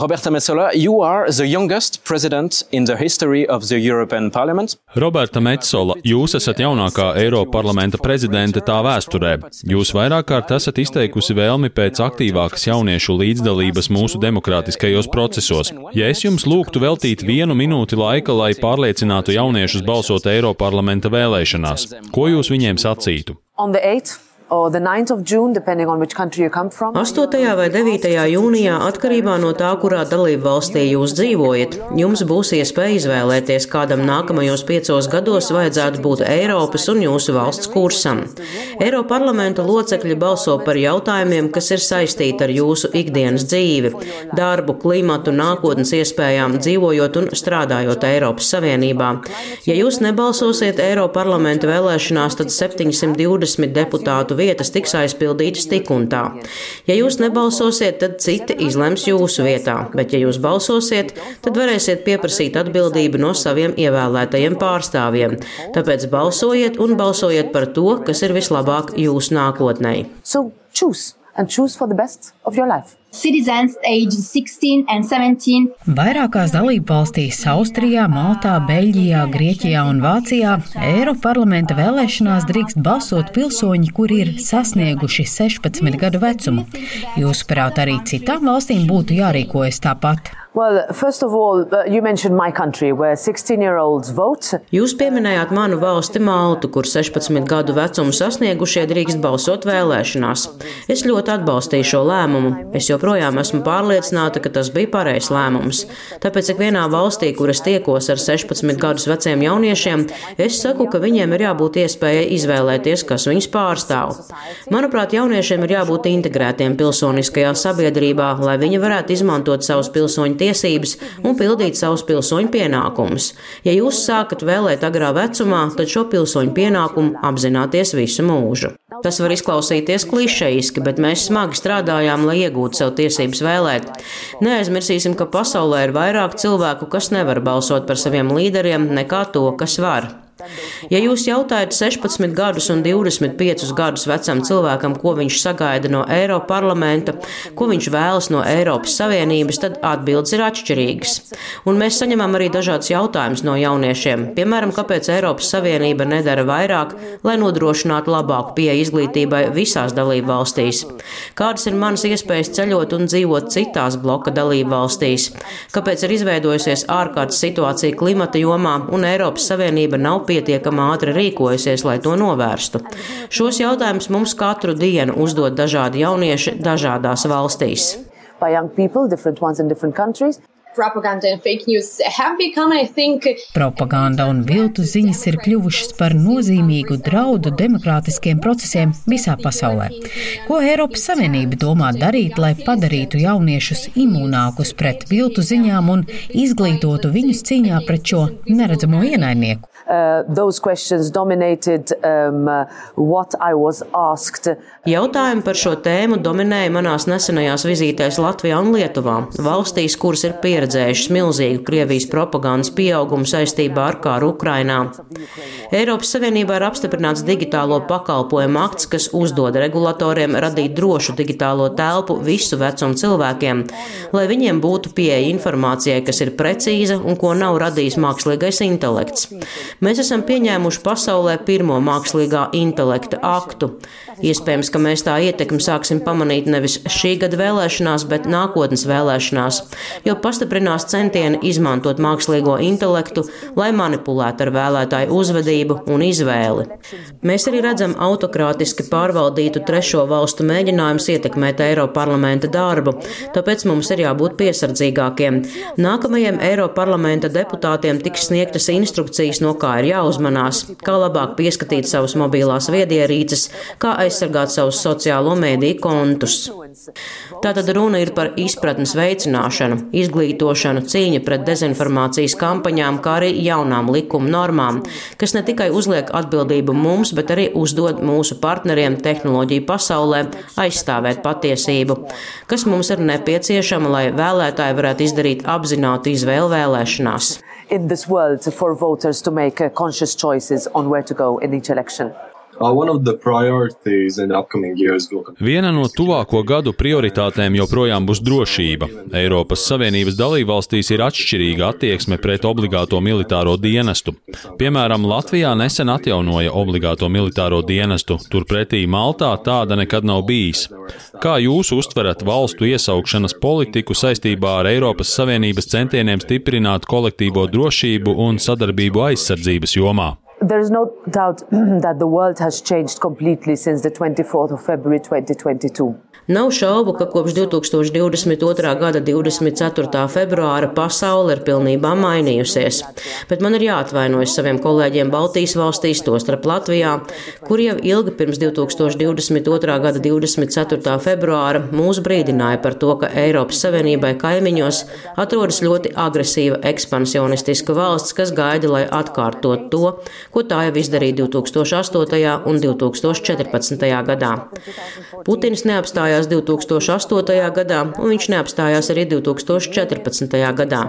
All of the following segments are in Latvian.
Roberta Metsola, you are the youngest president in the history of the European Parliament. Roberta Metsola, jūs esat jaunākā Eiropa parlamenta prezidente tā vēsturē. Jūs vairāk kārt esat izteikusi vēlmi pēc aktīvākas jauniešu līdzdalības mūsu demokrātiskajos procesos. Ja es jums lūgtu veltīt vienu minūti laika, lai pārliecinātu jauniešus balsot Eiropa parlamenta vēlēšanās, ko jūs viņiem sacītu? 8. vai 9. jūnijā, atkarībā no tā, kurā dalību valstī jūs dzīvojat, jums būs iespēja izvēlēties, kādam nākamajos piecos gados vajadzētu būt Eiropas un jūsu valsts kursam. Eiroparlamenta locekļi balso par jautājumiem, kas ir saistīti ar jūsu ikdienas dzīvi, darbu, klimatu, nākotnes iespējām, dzīvojot un strādājot Eiropas Savienībā. Ja jūs nebalsosiet Eiroparlamenta vēlēšanās, tad 720 deputātu vietas tiks aizpildītas tik un tā. Ja jūs nebalsosiet, tad citi izlems jūsu vietā, bet ja jūs balsosiet, tad varēsiet pieprasīt atbildību no saviem ievēlētajiem pārstāvjiem. Tāpēc balsojiet un balsojiet par to, kas ir vislabāk jūsu nākotnē. So choose and choose for the best of your life. Vairākās dalībvalstīs - Austrijā, Maltā, Beļģijā, Grieķijā un Vācijā - Eiroparlamenta vēlēšanās drīkst balsot pilsoņi, kuri ir sasnieguši 16 gadu vecumu. Jūsuprāt, arī citām valstīm būtu jārīkojas tāpat? Well, first of all, uh, you mentioned my country, where 16-year-olds vote. Jūs pieminējāt manu valsti Maltu, kur 16 gadu vecumu sasniegušie drīkst balsot vēlēšanās. Es ļoti atbalstīju šo lēmumu. Es joprojām esmu pārliecināta, ka tas bija pareizs lēmums. Tāpēc ikvienā valstī, kur es tiekos ar 16 gadus veciem jauniešiem, es saku, ka viņiem ir jābūt iespējai izvēlēties, kas viņus pārstāv. Manuprāt, jauniešiem ir jābūt integrētiem pilsoniskajā sabiedrībā, lai viņi varētu izmantot savus pilsoņu tiesības un pildīt savus pilsoņu pienākumus. Ja jūs sākat vēlēt agrā vecumā, tad šo pilsoņu pienākumu apzināties visu mūžu. Tas var izklausīties klišejiski, bet mēs smagi strādājām, lai iegūtu sev tiesības vēlēt. Neaizmirsīsim, ka pasaulē ir vairāk cilvēku, kas nevar balsot par saviem līderiem, nekā to, kas var. Ja jūs jautājat 16 gadus un 25 gadus vecam cilvēkam, ko viņš sagaida no Eiropas parlamenta, ko viņš vēlas no Eiropas Savienības, tad atbildes ir atšķirīgas. Un mēs saņemam arī dažādus jautājumus no jauniešiem. Piemēram, kāpēc Eiropas Savienība nedara vairāk, lai nodrošinātu labāku pieeja izglītībai visās dalību valstīs? Kādas ir manas iespējas ceļot un dzīvot citās bloka dalību valstīs? Kāpēc ir izveidojusies ārkārtas situācija klimata jomā un Eiropas Savienība nav pietiekami ātri rīkojusies, lai to novērstu? Šos jautājumus mums katru dienu uzdod dažādi jaunieši dažādās valstīs. People, different ones in different countries. Propaganda un viltu ziņas ir kļuvušas par nozīmīgu draudu demokrātiskiem procesiem visā pasaulē. Ko Eiropas Savienība domā darīt, lai padarītu jauniešus imūnākus pret viltu ziņām un izglītotu viņus cīņā pret šo neredzamo ienaidnieku? Uh, those questions dominated um, uh, what I was asked. Jautājumi par šo tēmu dominēja manās nesenajās vizītēs Latvijā un Lietuvā, valstīs, kuras ir pieredzējušas milzīgu Krievijas propagandas pieaugumu saistībā ar kāru Ukrainā. Eiropas Savienībā ir apstiprināts digitālo pakalpojumu akts, kas uzdod regulatoriem radīt drošu digitālo telpu visu vecumu cilvēkiem, lai viņiem būtu pieeja informācijai, kas ir precīza un ko nav radījis mākslīgais intelekts. Mēs esam pieņēmuši pasaulē pirmo mākslīgā intelekta aktu. Iespējams, ka mēs tā ietekmi sāksim pamanīt nevis šī gada vēlēšanās, bet nākotnes vēlēšanās, jo pastiprinās centieni izmantot mākslīgo intelektu, lai manipulētu ar vēlētāju uzvedību un izvēli. Mēs arī redzam autokrātiski pārvaldītu trešo valstu mēģinājumus ietekmēt Eiroparlamenta darbu, tāpēc mums ir jābūt piesardzīgākiem. Nākamajiem Eiroparlamenta deputātiem tiks sniegtas instrukcijas, no kā ir jāuzmanās, kā labāk pieskatīt savus mobilās viedierīces, kā aizsargāt savus sociālo mēdīju kontus. Tātad runa ir par izpratnes veicināšanu, izglītošanu, cīņu pret dezinformācijas kampaņām, kā arī jaunām likuma normām, kas ne tikai uzliek atbildību mums, bet arī uzdod mūsu partneriem tehnoloģiju pasaulē aizstāvēt patiesību, kas mums ir nepieciešama, lai vēlētāji varētu izdarīt apzinātu izvēlu vēlēšanās. In this world, for voters to make conscious choices on where to go in each election. Viena no tuvāko gadu prioritātēm joprojām būs drošība. Eiropas Savienības dalībvalstīs ir atšķirīga attieksme pret obligāto militāro dienestu. Piemēram, Latvijā nesen atjaunoja obligāto militāro dienestu, turpretī Maltā tāda nekad nav bijis. Kā jūs uztverat valstu iesaukšanas politiku saistībā ar Eiropas Savienības centieniem stiprināt kolektīvo drošību un sadarbību aizsardzības jomā? There is no doubt that the world has changed completely since the 24th of February 2022. Nav šaubu, ka kopš 2022. gada 24. februāra pasaule ir pilnībā mainījusies, bet man ir jāatvainojas saviem kolēģiem Baltijas valstīs, tostarp Latvijā, kur jau ilgi pirms 2022. gada 24. februāra mūs brīdināja par to, ka Eiropas Savienībai kaimiņos atrodas ļoti agresīva ekspansionistiska valsts, kas gaida, lai atkārtot to, ko tā jau izdarīja 2008. un 2014. gadā. Putins neapstājās neapstājās 2008. gadā, un viņš neapstājās arī 2014. gadā.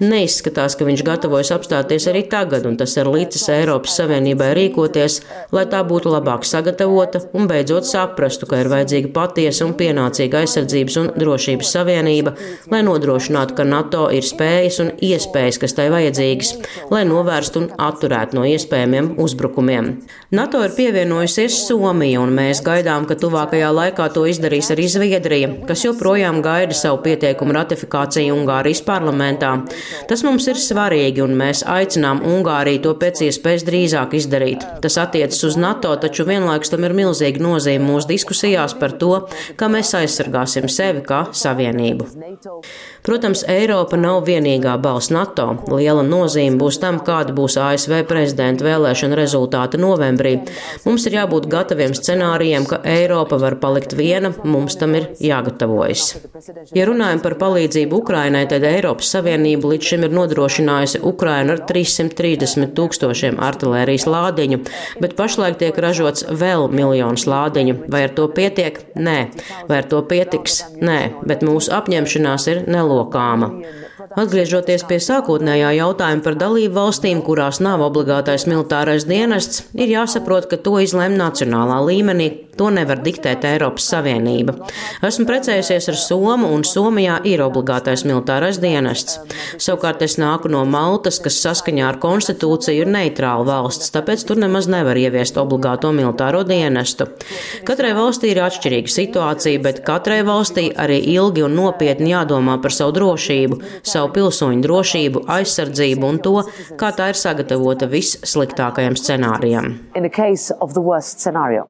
Neizskatās, ka viņš gatavojas apstāties arī tagad, un tas ir līdzis Eiropas Savienībai rīkoties, lai tā būtu labāk sagatavota un beidzot saprastu, ka ir vajadzīga patiesa un pienācīga aizsardzības un drošības savienība, lai nodrošinātu, ka NATO ir spējas un iespējas, kas tai vajadzīgas, lai novērstu un atturētu no iespējamiem uzbrukumiem. NATO ir pievienojusies Somija, un mēs gaidām, ka tuvākajā laikā to izdarīs arī Zviedrija, kas joprojām gaida savu pieteikumu ratifikāciju Ungārijas parlamentā. Tas mums ir svarīgi, un mēs aicinām Ungāriju to pēc iespējas drīzāk izdarīt. Tas attiecas uz NATO, taču vienlaikus tam ir milzīga nozīme mūsu diskusijās par to, kā mēs aizsargāsim sevi kā savienību. Protams, Eiropa nav vienīgā balss NATO. Liela nozīme būs tam, kāda būs ASV prezidenta vēlēšana rezultāti novembrī. Mums ir jābūt gataviem scenārijiem, ka Eiropa var palikt viena, mums tam ir jāgatavojas. Ja runājam par palīdzību Ukrainai, tad Eiropas Savienība līdz šim ir nodrošinājusi Ukrainu ar 330 tūkstošiem artilērijas lādiņu, bet pašlaik tiek ražots vēl miljonus lādiņu. Vai ar to pietiek? Nē. Vai ar to pietiks? Nē, bet mūsu apņemšanās ir nelokāma. Atgriežoties pie sākotnējā jautājuma par dalību valstīm, kurās nav obligātais militārais dienests, ir jāsaprot, ka to izlem nacionālā līmenī, To nevar diktēt Eiropas Savienība. Esmu precējusies ar Somu, un Somijā ir obligātais militārais dienests. Savukārt es nāku no Maltas, kas saskaņā ar konstitūciju ir neitrāla valsts, tāpēc tur nemaz nevar ieviest obligāto militāro dienestu. Katrai valstī ir atšķirīga situācija, bet katrai valstī arī ilgi un nopietni jādomā par savu drošību, savu pilsoņu drošību, aizsardzību un to, kā tā ir sagatavota vissliktākajam scenārijam.